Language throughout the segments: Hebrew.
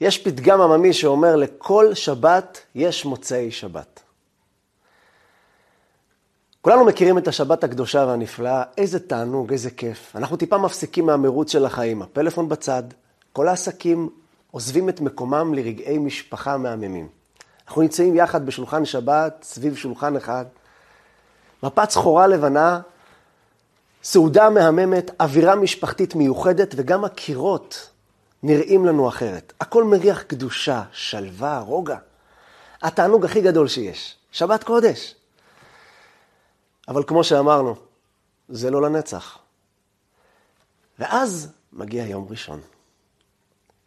יש פתגם עממי שאומר, לכל שבת יש מוצאי שבת. כולנו מכירים את השבת הקדושה והנפלאה, איזה תענוג, איזה כיף. אנחנו טיפה מפסיקים מהמרוץ של החיים, הפלאפון בצד, כל העסקים עוזבים את מקומם לרגעי משפחה מהממים. אנחנו נמצאים יחד בשולחן שבת, סביב שולחן אחד, מפת סחורה לבנה, סעודה מהממת, אווירה משפחתית מיוחדת, וגם הקירות נראים לנו אחרת. הכל מריח קדושה, שלווה, רוגע. התענוג הכי גדול שיש. שבת קודש. אבל כמו שאמרנו, זה לא לנצח. ואז מגיע יום ראשון.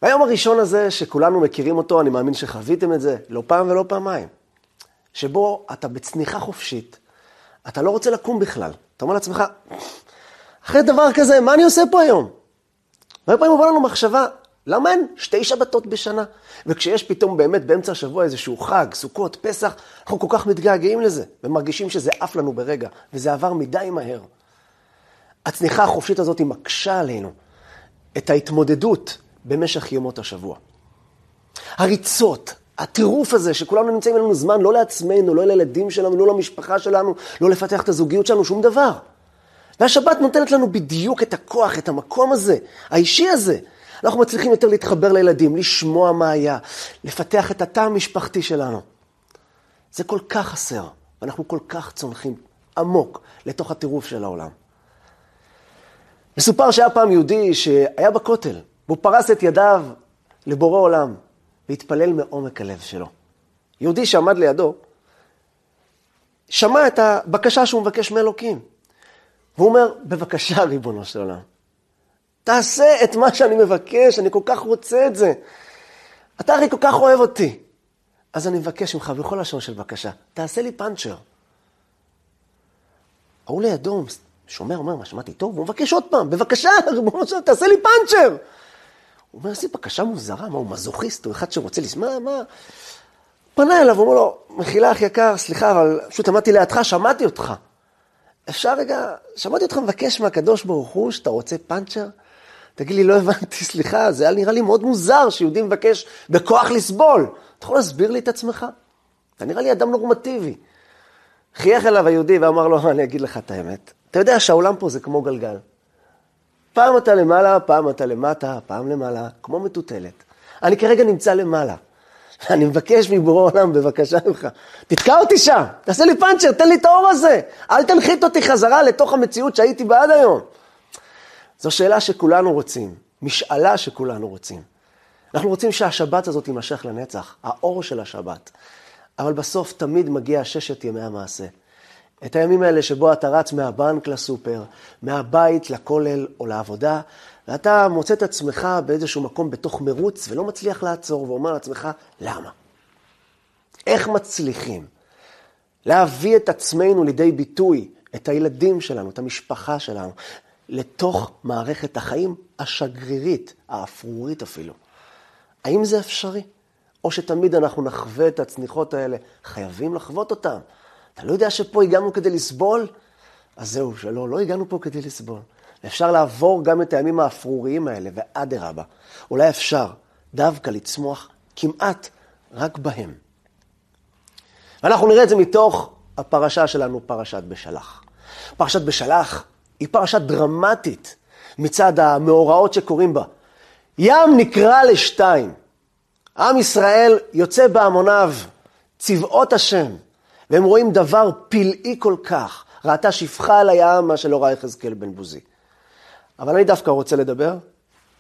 והיום הראשון הזה, שכולנו מכירים אותו, אני מאמין שחוויתם את זה לא פעם ולא פעמיים, שבו אתה בצניחה חופשית, אתה לא רוצה לקום בכלל. אתה אומר לעצמך, אחרי דבר כזה, מה אני עושה פה היום? והרבה פעמים עובר לנו מחשבה, למה אין שתי שבתות בשנה? וכשיש פתאום באמת באמצע השבוע איזשהו חג, סוכות, פסח, אנחנו כל כך מתגעגעים לזה, ומרגישים שזה עף לנו ברגע, וזה עבר מדי מהר. הצניחה החופשית הזאת היא מקשה עלינו את ההתמודדות במשך ימות השבוע. הריצות, הטירוף הזה שכולנו נמצאים לנו זמן, לא לעצמנו, לא לילדים שלנו, לא למשפחה שלנו, לא לפתח את הזוגיות שלנו, שום דבר. והשבת נותנת לנו בדיוק את הכוח, את המקום הזה, האישי הזה. אנחנו מצליחים יותר להתחבר לילדים, לשמוע מה היה, לפתח את התא המשפחתי שלנו. זה כל כך חסר, ואנחנו כל כך צונחים עמוק לתוך הטירוף של העולם. מסופר שהיה פעם יהודי שהיה בכותל, והוא פרס את ידיו לבורא עולם, והתפלל מעומק הלב שלו. יהודי שעמד לידו, שמע את הבקשה שהוא מבקש מאלוקים. והוא אומר, בבקשה, ריבונו של עולם, תעשה את מה שאני מבקש, אני כל כך רוצה את זה. אתה הרי כל כך אוהב אותי. אז אני מבקש ממך, בכל לשון של בקשה, תעשה לי פאנצ'ר. ההוא לידו שומע, אומר, מה, שמעתי טוב? הוא מבקש עוד פעם, בבקשה, ריבונו של תעשה לי פאנצ'ר. הוא אומר, איזה בקשה מוזרה, מה, הוא מזוכיסט, הוא אחד שרוצה לשמוע, מה? פנה אליו, הוא אומר לו, מחילה אח יקר, סליחה, אבל פשוט עמדתי לידך, שמעתי אותך. אפשר רגע, שמעתי אותך מבקש מהקדוש ברוך הוא שאתה רוצה פאנצ'ר? תגיד לי, לא הבנתי, סליחה, זה היה נראה לי מאוד מוזר שיהודי מבקש בכוח לסבול. אתה יכול להסביר לי את עצמך? אתה נראה לי אדם נורמטיבי. חייך אליו היהודי ואמר לו, אני אגיד לך את האמת. אתה יודע שהעולם פה זה כמו גלגל. פעם אתה למעלה, פעם אתה למטה, פעם למעלה, כמו מטוטלת. אני כרגע נמצא למעלה. אני מבקש מבורא עולם, בבקשה ממך, תתקע אותי שם, תעשה לי פאנצ'ר, תן לי את האור הזה. אל תנחית אותי חזרה לתוך המציאות שהייתי בה עד היום. זו שאלה שכולנו רוצים, משאלה שכולנו רוצים. אנחנו רוצים שהשבת הזאת תימשך לנצח, האור של השבת. אבל בסוף תמיד מגיע ששת ימי המעשה. את הימים האלה שבו אתה רץ מהבנק לסופר, מהבית לכולל או לעבודה, ואתה מוצא את עצמך באיזשהו מקום בתוך מרוץ ולא מצליח לעצור, ואומר לעצמך, למה? איך מצליחים להביא את עצמנו לידי ביטוי, את הילדים שלנו, את המשפחה שלנו, לתוך מערכת החיים השגרירית, האפרורית אפילו? האם זה אפשרי? או שתמיד אנחנו נחווה את הצניחות האלה, חייבים לחוות אותן. אתה לא יודע שפה הגענו כדי לסבול? אז זהו, שלא, לא הגענו פה כדי לסבול. אפשר לעבור גם את הימים האפרוריים האלה, ואדרבה, אולי אפשר דווקא לצמוח כמעט רק בהם. ואנחנו נראה את זה מתוך הפרשה שלנו, פרשת בשלח. פרשת בשלח היא פרשה דרמטית מצד המאורעות שקורים בה. ים נקרע לשתיים. עם ישראל יוצא בהמוניו, צבאות השם, והם רואים דבר פלאי כל כך. ראתה שפחה על הים, מה שלא ראה יחזקאל בן בוזי. אבל אני דווקא רוצה לדבר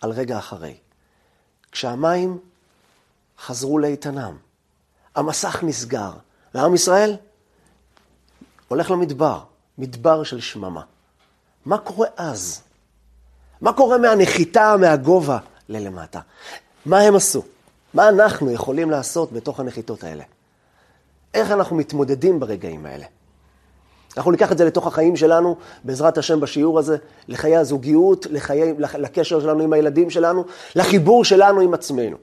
על רגע אחרי. כשהמים חזרו לאיתנם, המסך נסגר, ועם ישראל הולך למדבר, מדבר של שממה. מה קורה אז? מה קורה מהנחיתה, מהגובה ללמטה? מה הם עשו? מה אנחנו יכולים לעשות בתוך הנחיתות האלה? איך אנחנו מתמודדים ברגעים האלה? אנחנו ניקח את זה לתוך החיים שלנו, בעזרת השם בשיעור הזה, לחיי הזוגיות, לחיי, לקשר שלנו עם הילדים שלנו, לחיבור שלנו עם עצמנו.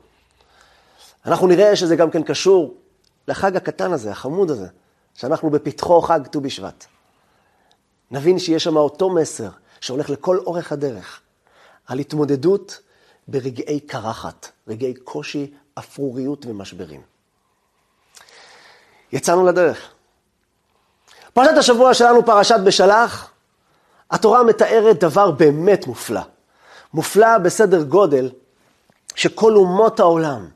אנחנו נראה שזה גם כן קשור לחג הקטן הזה, החמוד הזה, שאנחנו בפתחו חג ט"ו בשבט. נבין שיש שם אותו מסר שהולך לכל אורך הדרך, על התמודדות ברגעי קרחת, רגעי קושי, אפרוריות ומשברים. יצאנו לדרך. פרשת השבוע שלנו, פרשת בשלח, התורה מתארת דבר באמת מופלא. מופלא בסדר גודל שכל אומות העולם,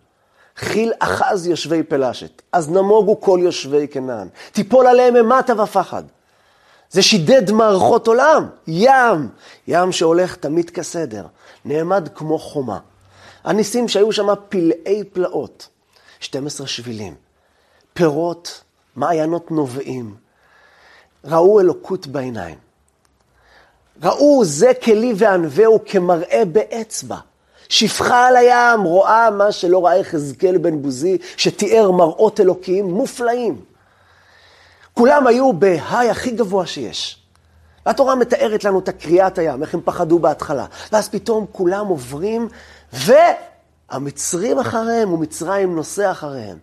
חיל אחז יושבי פלשת, אז נמוגו כל יושבי כנען, תיפול עליהם אימתה ופחד. זה שידד מערכות עולם, ים, ים שהולך תמיד כסדר, נעמד כמו חומה. הניסים שהיו שם פלאי פלאות, 12 שבילים, פירות, מעיינות נובעים, ראו אלוקות בעיניים. ראו זה כלי וענווהו כמראה באצבע. שפחה על הים, רואה מה שלא ראה יחזקאל בן בוזי, שתיאר מראות אלוקיים מופלאים. כולם היו בהיי הכי גבוה שיש. והתורה מתארת לנו את הקריאת הים, איך הם פחדו בהתחלה. ואז פתאום כולם עוברים, והמצרים אחריהם, ומצרים נוסע אחריהם.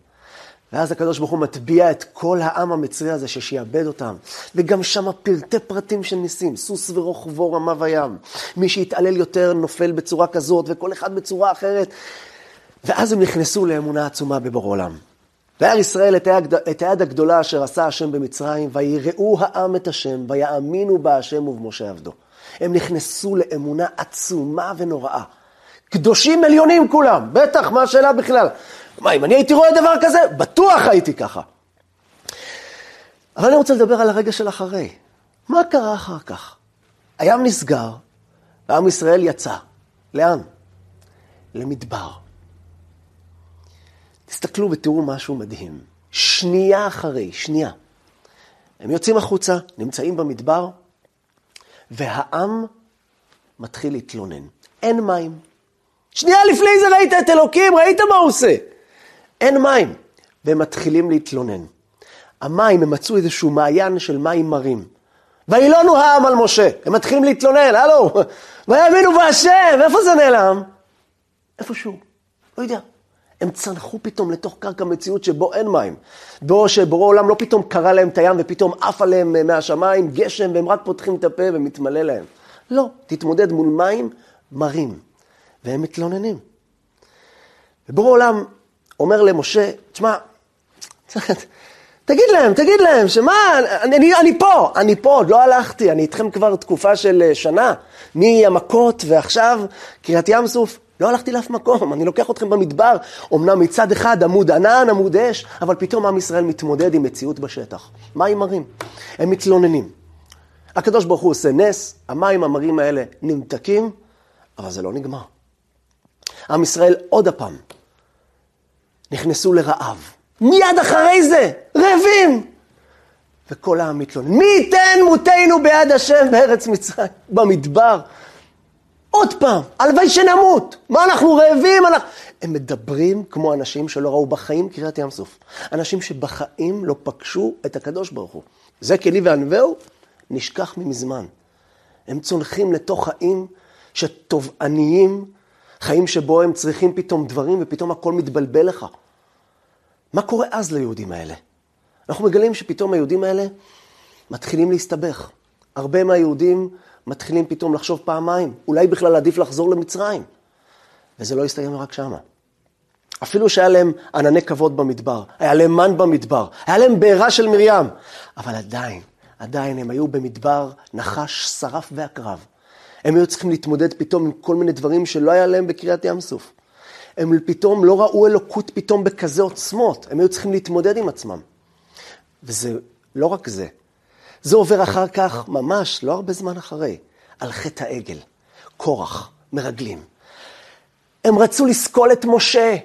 ואז הקדוש ברוך הוא מטביע את כל העם המצרי הזה ששיעבד אותם. וגם שם פרטי פרטים של ניסים, סוס ורוכבו רמה וים. מי שיתעלל יותר נופל בצורה כזאת, וכל אחד בצורה אחרת. ואז הם נכנסו לאמונה עצומה בבור עולם. וירא ישראל את היד, הגדולה אשר עשה השם במצרים, ויראו העם את השם, ויאמינו בה השם ובמשה עבדו. הם נכנסו לאמונה עצומה ונוראה. קדושים עליונים כולם, בטח, מה השאלה בכלל? מה, אם אני הייתי רואה דבר כזה? בטוח הייתי ככה. אבל אני רוצה לדבר על הרגע של אחרי. מה קרה אחר כך? הים נסגר, ועם ישראל יצא. לאן? למדבר. תסתכלו ותראו משהו מדהים. שנייה אחרי, שנייה. הם יוצאים החוצה, נמצאים במדבר, והעם מתחיל להתלונן. אין מים. שנייה לפני זה ראית את אלוקים, ראית מה הוא עושה. אין מים. והם מתחילים להתלונן. המים, הם מצאו איזשהו מעיין של מים מרים. וילונו העם על משה. הם מתחילים להתלונן, הלו, ויאמינו בהשם, איפה זה נעלם? איפשהו, לא יודע. הם צנחו פתאום לתוך קרקע מציאות שבו אין מים. בו שבורא עולם לא פתאום קרא להם את הים ופתאום עף עליהם אה, מהשמיים גשם והם רק פותחים את הפה ומתמלא להם. לא, תתמודד מול מים מרים. והם מתלוננים. ובורא עולם אומר למשה, תשמע, תגיד להם, תגיד להם, שמה, אני, אני, אני פה, אני פה, עוד לא הלכתי, אני איתכם כבר תקופה של אה, שנה, מהמכות ועכשיו קריית ים סוף. לא הלכתי לאף מקום, אני לוקח אתכם במדבר, אמנם מצד אחד עמוד ענן, עמוד אש, אבל פתאום עם ישראל מתמודד עם מציאות בשטח. מים מרים, הם מתלוננים. הקדוש ברוך הוא עושה נס, המים המרים האלה נמתקים, אבל זה לא נגמר. עם ישראל עוד הפעם נכנסו לרעב. מיד אחרי זה, רעבים. וכל העם מתלונן, מי ייתן מותנו ביד השם בארץ מצרים, במדבר. עוד פעם, הלוואי שנמות. מה אנחנו רעבים? אנחנו... הם מדברים כמו אנשים שלא ראו בחיים קריאת ים סוף. אנשים שבחיים לא פגשו את הקדוש ברוך הוא. זה כלי וענווהו נשכח ממזמן. הם צונחים לתוך חיים שתובעניים, חיים שבו הם צריכים פתאום דברים ופתאום הכל מתבלבל לך. מה קורה אז ליהודים האלה? אנחנו מגלים שפתאום היהודים האלה מתחילים להסתבך. הרבה מהיהודים מתחילים פתאום לחשוב פעמיים, אולי בכלל עדיף לחזור למצרים. וזה לא יסתיים רק שמה. אפילו שהיה להם ענני כבוד במדבר, היה להם מן במדבר, היה להם בעירה של מרים, אבל עדיין, עדיין הם היו במדבר נחש, שרף ועקרב. הם היו צריכים להתמודד פתאום עם כל מיני דברים שלא היה להם בקריאת ים סוף. הם פתאום לא ראו אלוקות פתאום בכזה עוצמות, הם היו צריכים להתמודד עם עצמם. וזה לא רק זה, זה עובר אחר כך, ממש, לא הרבה זמן אחרי, על חטא העגל, קורח, מרגלים. הם רצו לסקול את משה,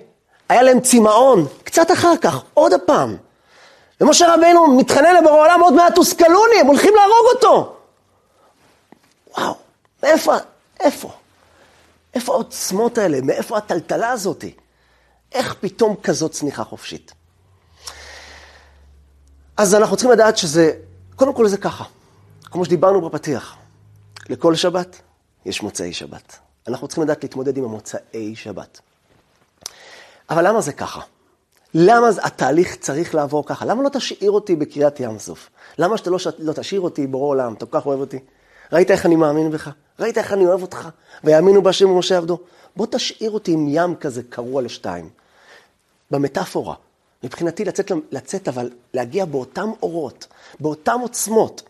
היה להם צמאון, קצת אחר כך, עוד הפעם. ומשה רבנו מתחנן לבורא עולם, עוד מעט תוסכלוני, הם הולכים להרוג אותו. וואו, מאיפה, איפה? איפה העוצמות האלה? מאיפה הטלטלה הזאת? איך פתאום כזאת צניחה חופשית? אז אנחנו צריכים לדעת שזה קודם כל זה ככה, כמו שדיברנו בפתיח, לכל שבת יש מוצאי שבת. אנחנו צריכים לדעת להתמודד עם המוצאי שבת. אבל למה זה ככה? למה התהליך צריך לעבור ככה? למה לא תשאיר אותי בקריאת ים סוף? למה שאתה לא, לא תשאיר אותי בורא עולם? אתה כל כך אוהב אותי? ראית איך אני מאמין בך? ראית איך אני אוהב אותך? ויאמינו בהשם ומשה עבדו. בוא תשאיר אותי עם ים כזה קרוע לשתיים. במטאפורה. מבחינתי לצאת, לצאת, אבל להגיע באותם אורות, באותם עוצמות.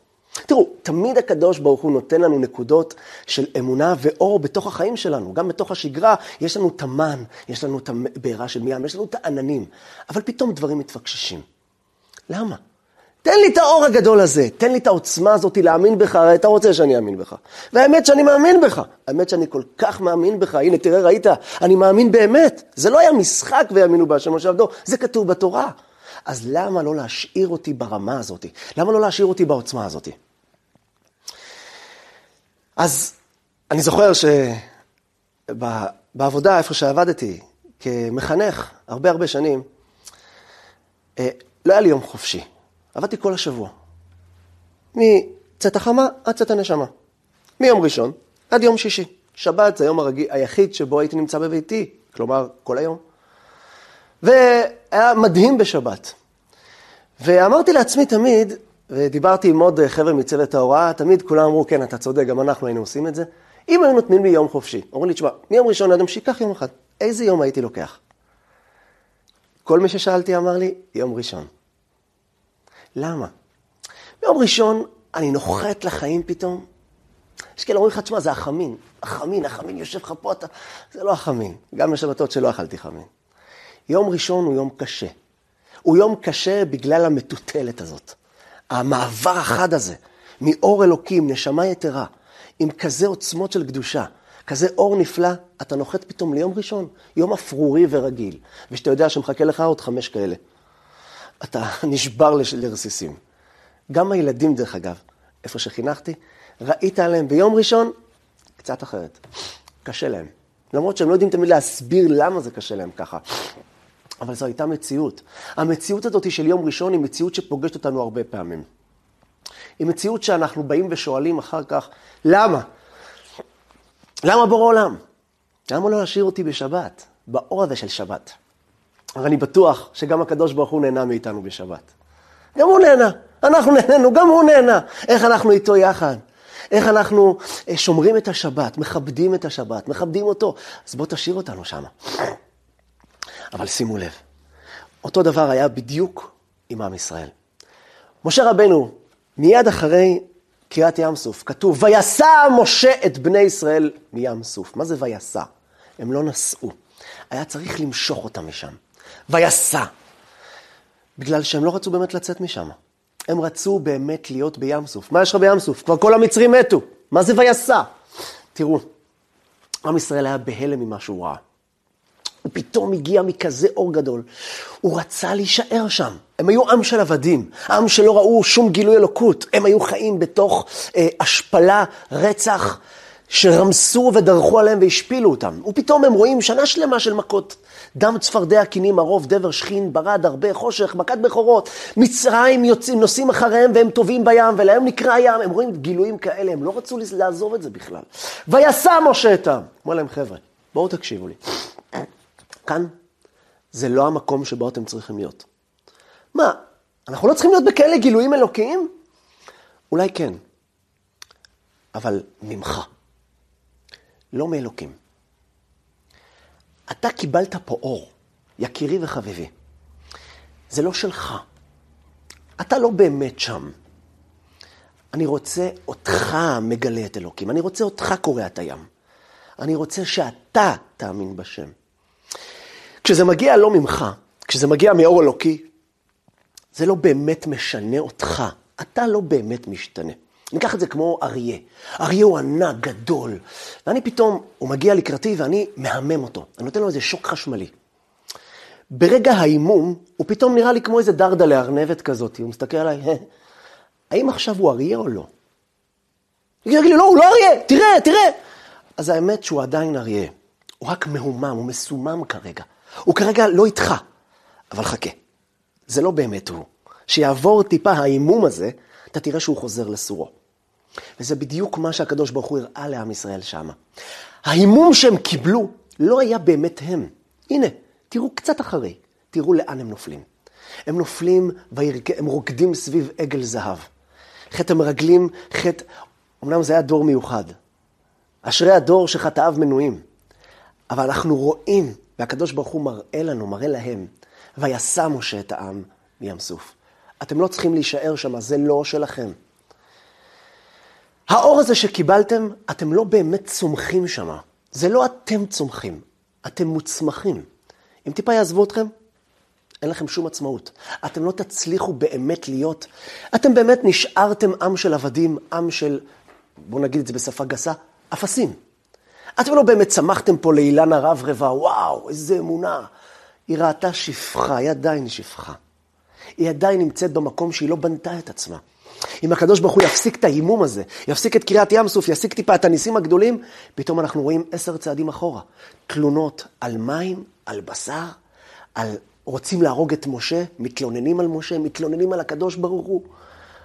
תראו, תמיד הקדוש ברוך הוא נותן לנו נקודות של אמונה ואור בתוך החיים שלנו. גם בתוך השגרה יש לנו את המן, יש לנו את הבעירה של מים, יש לנו את העננים. אבל פתאום דברים מתפקששים. למה? תן לי את האור הגדול הזה, תן לי את העוצמה הזאת להאמין בך, הרי אתה רוצה שאני אאמין בך. והאמת שאני מאמין בך, האמת שאני כל כך מאמין בך, הנה תראה ראית, אני מאמין באמת. זה לא היה משחק ויאמינו בהשם משה עבדו, זה כתוב בתורה. אז למה לא להשאיר אותי ברמה הזאת? למה לא להשאיר אותי בעוצמה הזאת? אז אני זוכר שבעבודה, איפה שעבדתי, כמחנך, הרבה הרבה שנים, אה, לא היה לי יום חופשי. עבדתי כל השבוע. מצאת החמה עד צאת הנשמה. מיום ראשון עד יום שישי. שבת זה היום הרגיל, היחיד שבו הייתי נמצא בביתי, כלומר, כל היום. והיה מדהים בשבת. ואמרתי לעצמי תמיד, ודיברתי עם עוד חבר'ה מצוות ההוראה, תמיד כולם אמרו, כן, אתה צודק, גם אנחנו היינו עושים את זה. אם היו נותנים לי יום חופשי, אמרו לי, תשמע, מיום ראשון עד יום שייקח יום אחד, איזה יום הייתי לוקח? כל מי ששאלתי אמר לי, יום ראשון. למה? ביום ראשון אני נוחת לחיים פתאום. יש כאלה אומרים לך, תשמע, זה החמין. החמין, החמין יושב לך פה, אתה... זה לא החמין. גם בשבתות שלא אכלתי חמין. יום ראשון הוא יום קשה. הוא יום קשה בגלל המטוטלת הזאת. המעבר החד הזה, מאור אלוקים, נשמה יתרה, עם כזה עוצמות של קדושה, כזה אור נפלא, אתה נוחת פתאום ליום ראשון, יום אפרורי ורגיל, ושאתה יודע שמחכה לך עוד חמש כאלה. אתה נשבר לרסיסים. גם הילדים, דרך אגב, איפה שחינכתי, ראית עליהם ביום ראשון, קצת אחרת. קשה להם. למרות שהם לא יודעים תמיד להסביר למה זה קשה להם ככה. אבל זו הייתה מציאות. המציאות הזאת של יום ראשון היא מציאות שפוגשת אותנו הרבה פעמים. היא מציאות שאנחנו באים ושואלים אחר כך, למה? למה בורא עולם? למה לא להשאיר אותי בשבת? באור הזה של שבת. אבל אני בטוח שגם הקדוש ברוך הוא נהנה מאיתנו בשבת. גם הוא נהנה, אנחנו נהנינו, גם הוא נהנה. איך אנחנו איתו יחד? איך אנחנו אה, שומרים את השבת, מכבדים את השבת, מכבדים אותו. אז בוא תשאיר אותנו שם. אבל שימו לב, אותו דבר היה בדיוק עם עם ישראל. משה רבנו, מיד אחרי קריאת ים סוף, כתוב, ויסע משה את בני ישראל מים סוף. מה זה ויסע? הם לא נסעו. היה צריך למשוך אותם משם. ויסע. בגלל שהם לא רצו באמת לצאת משם. הם רצו באמת להיות בים סוף. מה יש לך בים סוף? כבר כל המצרים מתו. מה זה ויסע? תראו, עם ישראל היה בהלם ממה שהוא ראה. הוא פתאום הגיע מכזה אור גדול. הוא רצה להישאר שם. הם היו עם של עבדים, עם שלא ראו שום גילוי אלוקות. הם היו חיים בתוך אה, השפלה, רצח, שרמסו ודרכו עליהם והשפילו אותם. ופתאום הם רואים שנה שלמה של מכות. דם צפרדע, קינים, ערוב, דבר, שכין, ברד, הרבה, חושך, מכת בכורות. מצרים יוצאים, נוסעים אחריהם והם טובעים בים, ולהם נקרא ים. הם רואים גילויים כאלה, הם לא רצו לעזוב את זה בכלל. ויסע משה את העם. אמר להם, חבר'ה, בואו תקשיבו לי. כאן זה לא המקום שבו אתם צריכים להיות. מה, אנחנו לא צריכים להיות בכאלה גילויים אלוקיים? אולי כן, אבל ממך, לא מאלוקים. אתה קיבלת פה אור, יקירי וחביבי. זה לא שלך. אתה לא באמת שם. אני רוצה אותך מגלה את אלוקים. אני רוצה אותך קורע את הים. אני רוצה שאתה תאמין בשם. כשזה מגיע לא ממך, כשזה מגיע מאור אלוקי, זה לא באמת משנה אותך. אתה לא באמת משתנה. ניקח את זה כמו אריה. אריה הוא ענק, גדול, ואני פתאום, הוא מגיע לקראתי ואני מהמם אותו. אני נותן לו איזה שוק חשמלי. ברגע ההימום, הוא פתאום נראה לי כמו איזה דרדה לארנבת כזאת. הוא מסתכל עליי, האם עכשיו הוא אריה או לא? הוא יגיד לי, לא, הוא לא אריה, תראה, תראה. אז האמת שהוא עדיין אריה. הוא רק מהומם, הוא מסומם כרגע. הוא כרגע לא איתך, אבל חכה. זה לא באמת הוא. שיעבור טיפה ההימום הזה, אתה תראה שהוא חוזר לסורו. וזה בדיוק מה שהקדוש ברוך הוא הראה לעם ישראל שמה. ההימום שהם קיבלו לא היה באמת הם. הנה, תראו קצת אחרי, תראו לאן הם נופלים. הם נופלים, וירק... הם רוקדים סביב עגל זהב. חטא המרגלים, חטא אמנם זה היה דור מיוחד. אשרי הדור שחטאיו מנויים. אבל אנחנו רואים, והקדוש ברוך הוא מראה לנו, מראה להם, ויסע משה את העם מים סוף. אתם לא צריכים להישאר שם, זה לא שלכם. האור הזה שקיבלתם, אתם לא באמת צומחים שם. זה לא אתם צומחים, אתם מוצמחים. אם טיפה יעזבו אתכם, אין לכם שום עצמאות. אתם לא תצליחו באמת להיות, אתם באמת נשארתם עם של עבדים, עם של, בואו נגיד את זה בשפה גסה, אפסים. אתם לא באמת צמחתם פה לאילנה רב רבע, וואו, איזה אמונה. היא ראתה שפחה, היא עדיין שפחה. היא עדיין נמצאת במקום שהיא לא בנתה את עצמה. אם הקדוש ברוך הוא יפסיק את ההימום הזה, יפסיק את קריאת ים סוף, יפסיק טיפה את הניסים הגדולים, פתאום אנחנו רואים עשר צעדים אחורה. תלונות על מים, על בשר, על רוצים להרוג את משה, מתלוננים על משה, מתלוננים על הקדוש ברוך הוא,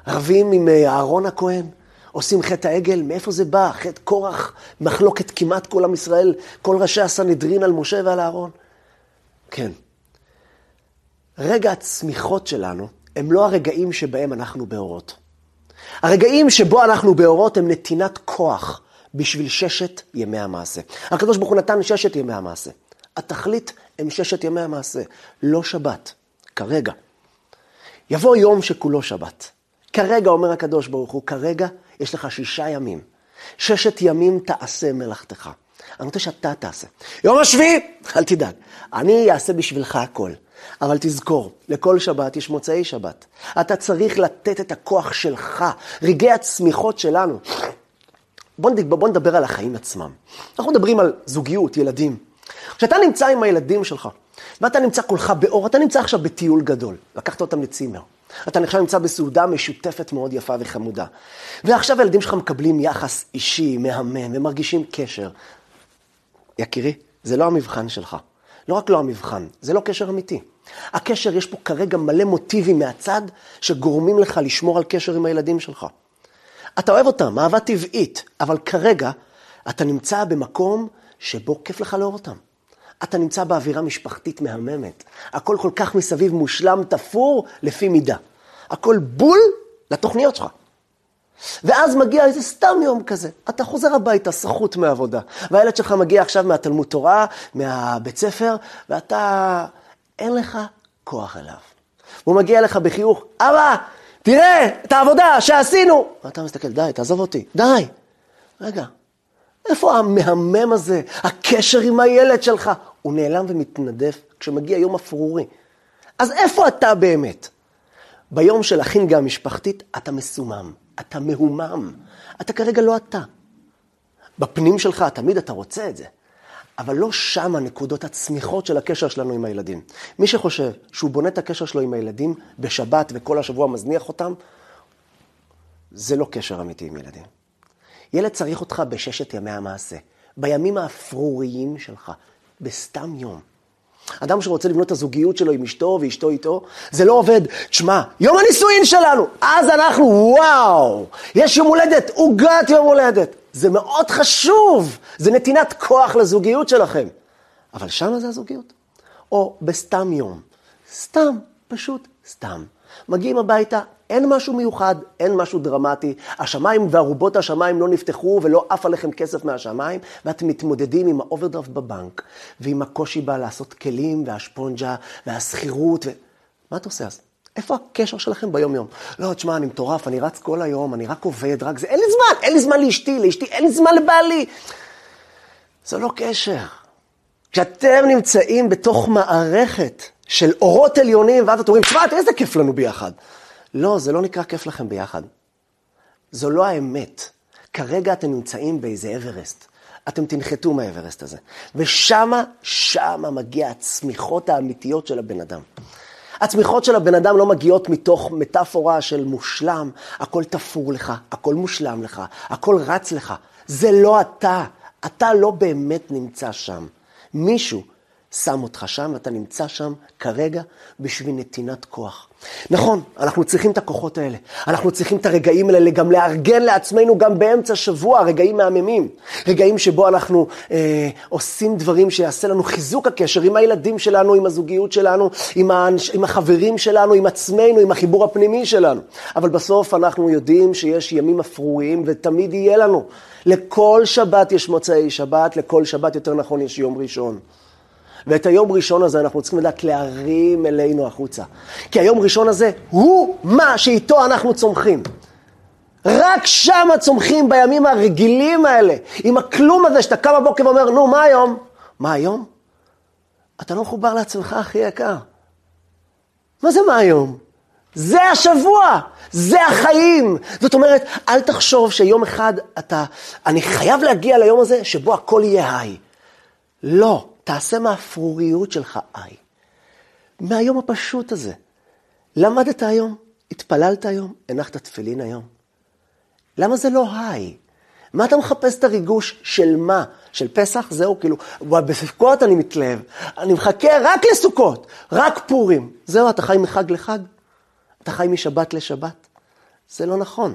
רבים עם אה, אהרון הכהן, עושים חטא העגל, מאיפה זה בא? חטא קורח, מחלוקת כמעט כל עם ישראל, כל ראשי הסנהדרין על משה ועל אהרון. כן. רגע הצמיחות שלנו הם לא הרגעים שבהם אנחנו באורות. הרגעים שבו אנחנו באורות הם נתינת כוח בשביל ששת ימי המעשה. הקדוש ברוך הוא נתן ששת ימי המעשה. התכלית הם ששת ימי המעשה, לא שבת, כרגע. יבוא יום שכולו שבת. כרגע, אומר הקדוש ברוך הוא, כרגע יש לך שישה ימים. ששת ימים תעשה מלאכתך. אני רוצה שאתה תעשה. יום השביעי, אל תדאג, אני אעשה בשבילך הכל. אבל תזכור, לכל שבת יש מוצאי שבת. אתה צריך לתת את הכוח שלך, רגעי הצמיחות שלנו. בוא נדבר, בוא נדבר על החיים עצמם. אנחנו מדברים על זוגיות, ילדים. כשאתה נמצא עם הילדים שלך, ואתה נמצא כולך באור, אתה נמצא עכשיו בטיול גדול. לקחת אותם לצימר. אתה עכשיו נמצא בסעודה משותפת מאוד יפה וחמודה. ועכשיו הילדים שלך מקבלים יחס אישי, מהמם, ומרגישים קשר. יקירי, זה לא המבחן שלך. לא רק לא המבחן, זה לא קשר אמיתי. הקשר, יש פה כרגע מלא מוטיבים מהצד שגורמים לך לשמור על קשר עם הילדים שלך. אתה אוהב אותם, אהבה טבעית, אבל כרגע אתה נמצא במקום שבו כיף לך לאהוב אותם. אתה נמצא באווירה משפחתית מהממת. הכל כל כך מסביב מושלם, תפור, לפי מידה. הכל בול לתוכניות שלך. ואז מגיע איזה סתם יום כזה. אתה חוזר הביתה, סחוט מעבודה. והילד שלך מגיע עכשיו מהתלמוד תורה, מהבית ספר, ואתה, אין לך כוח אליו. הוא מגיע אליך בחיוך, אבא, תראה את העבודה שעשינו. ואתה מסתכל, די, תעזוב אותי, די. רגע, איפה המהמם הזה, הקשר עם הילד שלך? הוא נעלם ומתנדף כשמגיע יום אפרורי. אז איפה אתה באמת? ביום של החינגה המשפחתית אתה מסומם, אתה מהומם, אתה כרגע לא אתה. בפנים שלך תמיד אתה רוצה את זה, אבל לא שם הנקודות הצמיחות של הקשר שלנו עם הילדים. מי שחושב שהוא בונה את הקשר שלו עם הילדים בשבת וכל השבוע מזניח אותם, זה לא קשר אמיתי עם ילדים. ילד צריך אותך בששת ימי המעשה, בימים האפרוריים שלך, בסתם יום. אדם שרוצה לבנות את הזוגיות שלו עם אשתו ואשתו איתו, זה לא עובד. תשמע, יום הנישואין שלנו, אז אנחנו, וואו, יש יום הולדת, עוגת יום הולדת. זה מאוד חשוב, זה נתינת כוח לזוגיות שלכם. אבל שמה זה הזוגיות. או בסתם יום, סתם, פשוט סתם. מגיעים הביתה, אין משהו מיוחד, אין משהו דרמטי. השמיים וארובות השמיים לא נפתחו ולא עף עליכם כסף מהשמיים, ואתם מתמודדים עם האוברדרפט בבנק, ועם הקושי בלעשות כלים, והשפונג'ה, והשכירות, ו... מה אתה עושה אז? איפה הקשר שלכם ביום-יום? לא, תשמע, אני מטורף, אני רץ כל היום, אני רק עובד, רק זה, אין לי זמן, אין לי זמן לאשתי, לאשתי, אין לי זמן לבעלי. זה לא קשר. כשאתם נמצאים בתוך מערכת של אורות עליונים, ואז אתם אומרים, תשמע, איזה כיף לנו ביחד. לא, זה לא נקרא כיף לכם ביחד. זו לא האמת. כרגע אתם נמצאים באיזה אברסט. אתם תנחתו מהאברסט הזה. ושמה, שמה מגיע הצמיחות האמיתיות של הבן אדם. הצמיחות של הבן אדם לא מגיעות מתוך מטאפורה של מושלם, הכל תפור לך, הכל מושלם לך, הכל רץ לך. זה לא אתה. אתה לא באמת נמצא שם. מישהו שם אותך שם, ואתה נמצא שם כרגע בשביל נתינת כוח. נכון, אנחנו צריכים את הכוחות האלה. אנחנו צריכים את הרגעים האלה גם לארגן לעצמנו גם באמצע השבוע, רגעים מהממים. רגעים שבו אנחנו אה, עושים דברים שיעשה לנו חיזוק הקשר עם הילדים שלנו, עם הזוגיות שלנו, עם, האנש, עם החברים שלנו, עם עצמנו, עם החיבור הפנימי שלנו. אבל בסוף אנחנו יודעים שיש ימים אפרוריים ותמיד יהיה לנו. לכל שבת יש מוצאי שבת, לכל שבת יותר נכון יש יום ראשון. ואת היום ראשון הזה אנחנו צריכים לדעת להרים אלינו החוצה. כי היום ראשון הזה הוא מה שאיתו אנחנו צומחים. רק שם צומחים בימים הרגילים האלה, עם הכלום הזה שאתה קם בבוקר ואומר, נו, מה היום? מה היום? אתה לא מחובר לעצמך, אחי יקר. מה זה מה היום? זה השבוע, זה החיים. זאת אומרת, אל תחשוב שיום אחד אתה, אני חייב להגיע ליום הזה שבו הכל יהיה היי. לא. תעשה מהאפרוריות שלך איי. מהיום הפשוט הזה. למדת היום? התפללת היום? הנחת תפילין היום? למה זה לא היי? מה אתה מחפש את הריגוש של מה? של פסח? זהו, כאילו, בסוכות אני מתלהב. אני מחכה רק לסוכות, רק פורים. זהו, אתה חי מחג לחג? אתה חי משבת לשבת? זה לא נכון.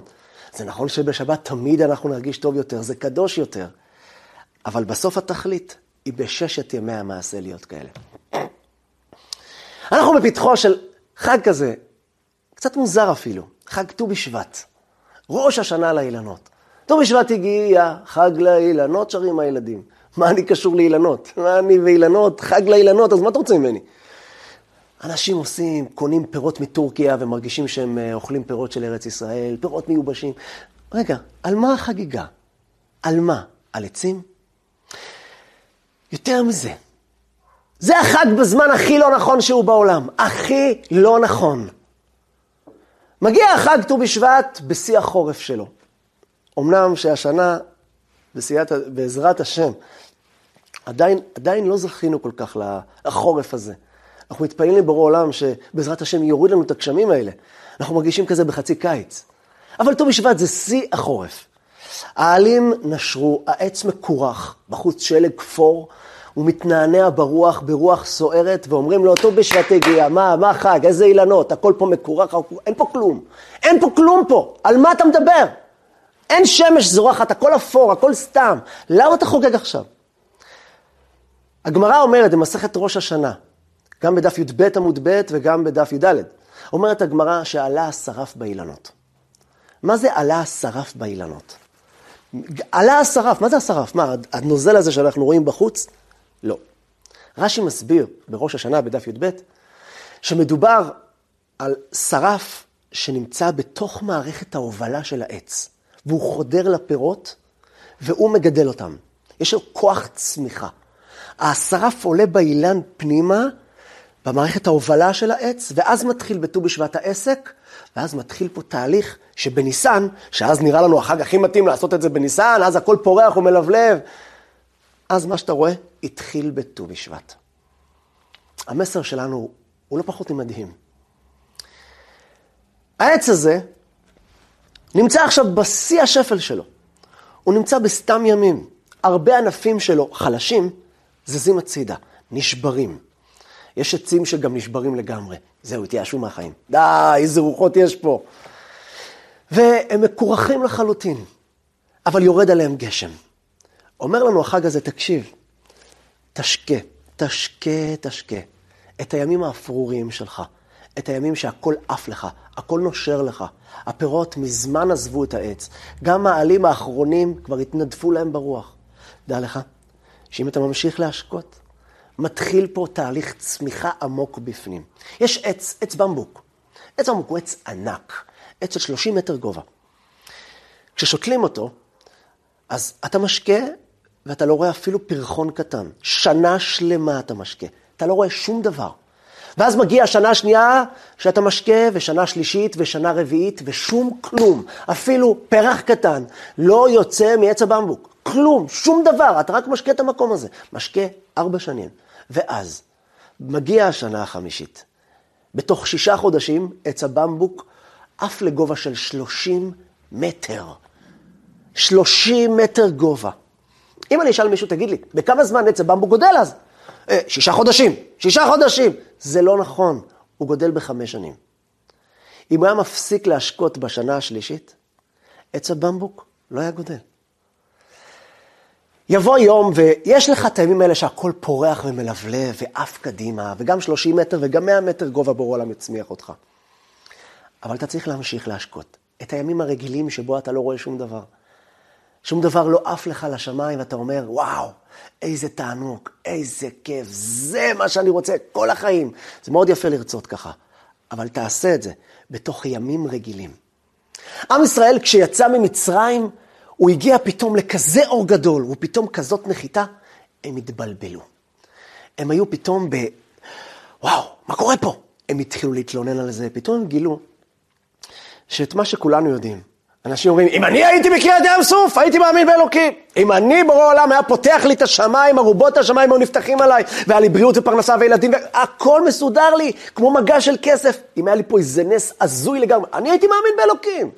זה נכון שבשבת תמיד אנחנו נרגיש טוב יותר, זה קדוש יותר. אבל בסוף התכלית, היא בששת ימי המעשה להיות כאלה. אנחנו בפתחו של חג כזה, קצת מוזר אפילו, חג ט"ו בשבט, ראש השנה לאילנות. ט"ו בשבט הגיע, חג לאילנות שרים הילדים. מה אני קשור לאילנות? מה אני ואילנות? חג לאילנות, אז מה אתה רוצה ממני? אנשים עושים, קונים פירות מטורקיה ומרגישים שהם אה, אוכלים פירות של ארץ ישראל, פירות מיובשים. רגע, על מה החגיגה? על מה? על עצים? יותר מזה, זה החג בזמן הכי לא נכון שהוא בעולם. הכי לא נכון. מגיע החג ט"ו בשבט בשיא החורף שלו. אמנם שהשנה, בסיעת, בעזרת השם, עדיין, עדיין לא זכינו כל כך לחורף הזה. אנחנו מתפללים לבורא עולם שבעזרת השם יוריד לנו את הגשמים האלה. אנחנו מרגישים כזה בחצי קיץ. אבל ט"ו בשבט זה שיא החורף. העלים נשרו, העץ מקורח, בחוץ שלג כפור, הוא מתנענע ברוח, ברוח סוערת, ואומרים לו, טוב בשבט הגיע, מה, מה חג, איזה אילנות, הכל פה מקורח, אין פה כלום. אין פה כלום פה, על מה אתה מדבר? אין שמש זורחת, הכל אפור, הכל סתם. למה אתה חוגג עכשיו? הגמרא אומרת במסכת ראש השנה, גם בדף י"ב עמוד ב' וגם בדף י"ד, אומרת הגמרא שעלה השרף באילנות. מה זה עלה השרף באילנות? עלה השרף, מה זה השרף? מה, הנוזל הזה שאנחנו רואים בחוץ? לא. רש"י מסביר בראש השנה בדף י"ב, שמדובר על שרף שנמצא בתוך מערכת ההובלה של העץ, והוא חודר לפירות, והוא מגדל אותם. יש לו כוח צמיחה. השרף עולה באילן פנימה, במערכת ההובלה של העץ, ואז מתחיל בט"ו בשבט העסק, ואז מתחיל פה תהליך שבניסן, שאז נראה לנו החג הכי מתאים לעשות את זה בניסן, אז הכל פורח ומלבלב. אז מה שאתה רואה, התחיל בט"ו בשבט. המסר שלנו הוא לא פחות ממדהים. העץ הזה נמצא עכשיו בשיא השפל שלו. הוא נמצא בסתם ימים. הרבה ענפים שלו, חלשים, זזים הצידה, נשברים. יש עצים שגם נשברים לגמרי. זהו, התייאשו מהחיים. די, איזה רוחות יש פה. והם מקורחים לחלוטין, אבל יורד עליהם גשם. אומר לנו החג הזה, תקשיב, תשקה, תשקה, תשקה את הימים האפרוריים שלך, את הימים שהכל עף לך, הכל נושר לך. הפירות מזמן עזבו את העץ. גם העלים האחרונים כבר התנדפו להם ברוח. דע לך, שאם אתה ממשיך להשקות, מתחיל פה תהליך צמיחה עמוק בפנים. יש עץ, עץ במבוק. עץ במבוק הוא עץ ענק, עץ של 30 מטר גובה. כששותלים אותו, אז אתה משקה ואתה לא רואה אפילו פרחון קטן. שנה שלמה אתה משקה, אתה לא רואה שום דבר. ואז מגיעה השנה השנייה שאתה משקה, ושנה שלישית, ושנה רביעית, ושום כלום. אפילו פרח קטן לא יוצא מעץ הבמבוק. כלום, שום דבר, אתה רק משקה את המקום הזה. משקה ארבע שנים. ואז מגיעה השנה החמישית. בתוך שישה חודשים עץ הבמבוק עף לגובה של שלושים מטר. שלושים מטר גובה. אם אני אשאל מישהו, תגיד לי, בכמה זמן עץ הבמבו גודל אז? אה, שישה חודשים, שישה חודשים. זה לא נכון, הוא גודל בחמש שנים. אם הוא היה מפסיק להשקות בשנה השלישית, עץ הבמבוק לא היה גודל. יבוא יום ויש לך את הימים האלה שהכל פורח ומלבלב ועף קדימה, וגם 30 מטר וגם 100 מטר גובה בור עולם יצמיח אותך. אבל אתה צריך להמשיך להשקות. את הימים הרגילים שבו אתה לא רואה שום דבר. שום דבר לא עף לך לשמיים ואתה אומר, וואו, איזה תענוג, איזה כיף, זה מה שאני רוצה כל החיים. זה מאוד יפה לרצות ככה, אבל תעשה את זה בתוך ימים רגילים. עם ישראל, כשיצא ממצרים, הוא הגיע פתאום לכזה אור גדול, ופתאום כזאת נחיתה, הם התבלבלו. הם היו פתאום ב... וואו, מה קורה פה? הם התחילו להתלונן על זה, פתאום הם גילו שאת מה שכולנו יודעים, אנשים אומרים, אם אני הייתי בקריאת ים סוף, הייתי מאמין באלוקים. אם אני, בורא עולם, היה פותח לי את השמיים, ארובות השמיים היו נפתחים עליי, והיה לי בריאות ופרנסה וילדים, הכל מסודר לי, כמו מגע של כסף. אם היה לי פה איזה נס הזוי לגמרי, אני הייתי מאמין באלוקים.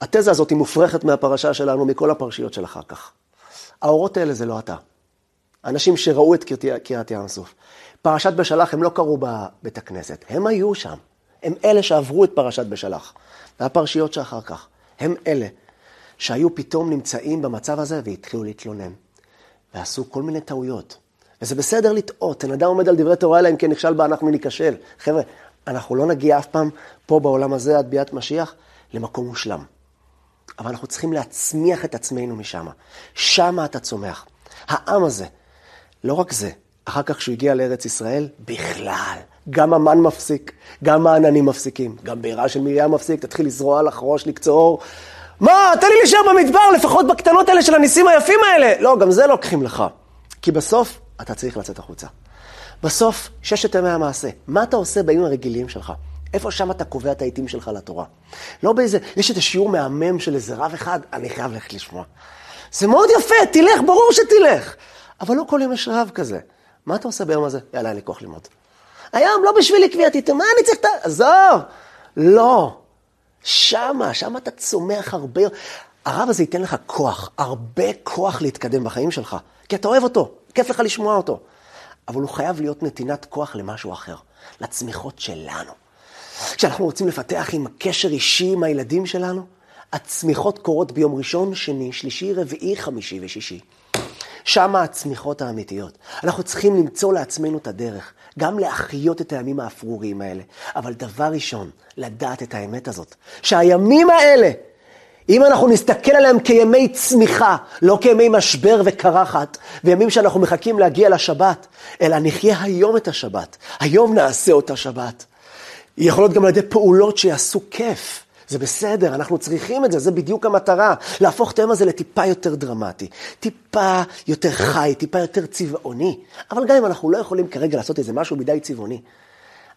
התזה הזאת היא מופרכת מהפרשה שלנו, מכל הפרשיות של אחר כך. האורות האלה זה לא אתה. אנשים שראו את קריאת ים סוף. פרשת בשלח הם לא קראו בבית הכנסת, הם היו שם. הם אלה שעברו את פרשת בשלח. והפרשיות שאחר כך, הם אלה שהיו פתאום נמצאים במצב הזה והתחילו להתלונן. ועשו כל מיני טעויות. וזה בסדר לטעות, אין אדם עומד על דברי תורה אלא אם כן נכשל בה אנחנו ניכשל. חבר'ה, אנחנו לא נגיע אף פעם פה בעולם הזה עד ביאת משיח למקום מושלם. אבל אנחנו צריכים להצמיח את עצמנו משם. שם אתה צומח. העם הזה, לא רק זה, אחר כך כשהוא הגיע לארץ ישראל, בכלל, גם המן מפסיק, גם העננים מפסיקים, גם בעירה של מרים מפסיק, תתחיל לזרוע לך ראש, לקצור. מה, תן לי להישאר במדבר, לפחות בקטנות האלה של הניסים היפים האלה. לא, גם זה לוקחים לך. כי בסוף, אתה צריך לצאת החוצה. בסוף, ששת ימי המעשה. מה אתה עושה בימים הרגילים שלך? איפה שם אתה קובע את העיתים שלך לתורה? לא באיזה, יש איזה שיעור מהמם של איזה רב אחד, אני חייב ללכת לשמוע. זה מאוד יפה, תלך, ברור שתלך. אבל לא כל יום יש רב כזה. מה אתה עושה ביום הזה? יאללה, אין לי כוח ללמוד. היום לא בשבילי קביעת עיתים, מה אני צריך את ה... עזוב. לא. שמה, שמה אתה צומח הרבה... הרב הזה ייתן לך כוח, הרבה כוח להתקדם בחיים שלך. כי אתה אוהב אותו, כיף לך לשמוע אותו. אבל הוא חייב להיות נתינת כוח למשהו אחר, לצמיחות שלנו. כשאנחנו רוצים לפתח עם קשר אישי עם הילדים שלנו, הצמיחות קורות ביום ראשון, שני, שלישי, רביעי, חמישי ושישי. שם הצמיחות האמיתיות. אנחנו צריכים למצוא לעצמנו את הדרך, גם להחיות את הימים האפרוריים האלה. אבל דבר ראשון, לדעת את האמת הזאת, שהימים האלה, אם אנחנו נסתכל עליהם כימי צמיחה, לא כימי משבר וקרחת, וימים שאנחנו מחכים להגיע לשבת, אלא נחיה היום את השבת. היום נעשה אותה שבת. יכול להיות גם על ידי פעולות שיעשו כיף. זה בסדר, אנחנו צריכים את זה, זה בדיוק המטרה. להפוך את היום הזה לטיפה יותר דרמטי, טיפה יותר חי, טיפה יותר צבעוני. אבל גם אם אנחנו לא יכולים כרגע לעשות איזה משהו מדי צבעוני,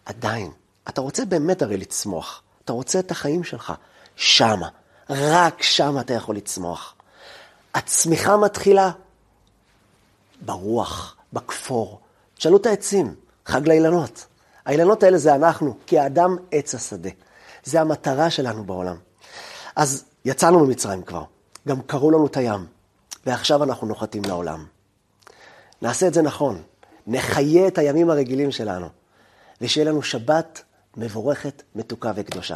עדיין, אתה רוצה באמת הרי לצמוח. אתה רוצה את החיים שלך שמה. רק שמה אתה יכול לצמוח. הצמיחה מתחילה ברוח, בכפור. תשאלו את העצים, חג לאילנות. האילנות האלה זה אנחנו, כי האדם עץ השדה. זה המטרה שלנו בעולם. אז יצאנו ממצרים כבר, גם קראו לנו את הים, ועכשיו אנחנו נוחתים לעולם. נעשה את זה נכון, נחיה את הימים הרגילים שלנו, ושיהיה לנו שבת מבורכת, מתוקה וקדושה.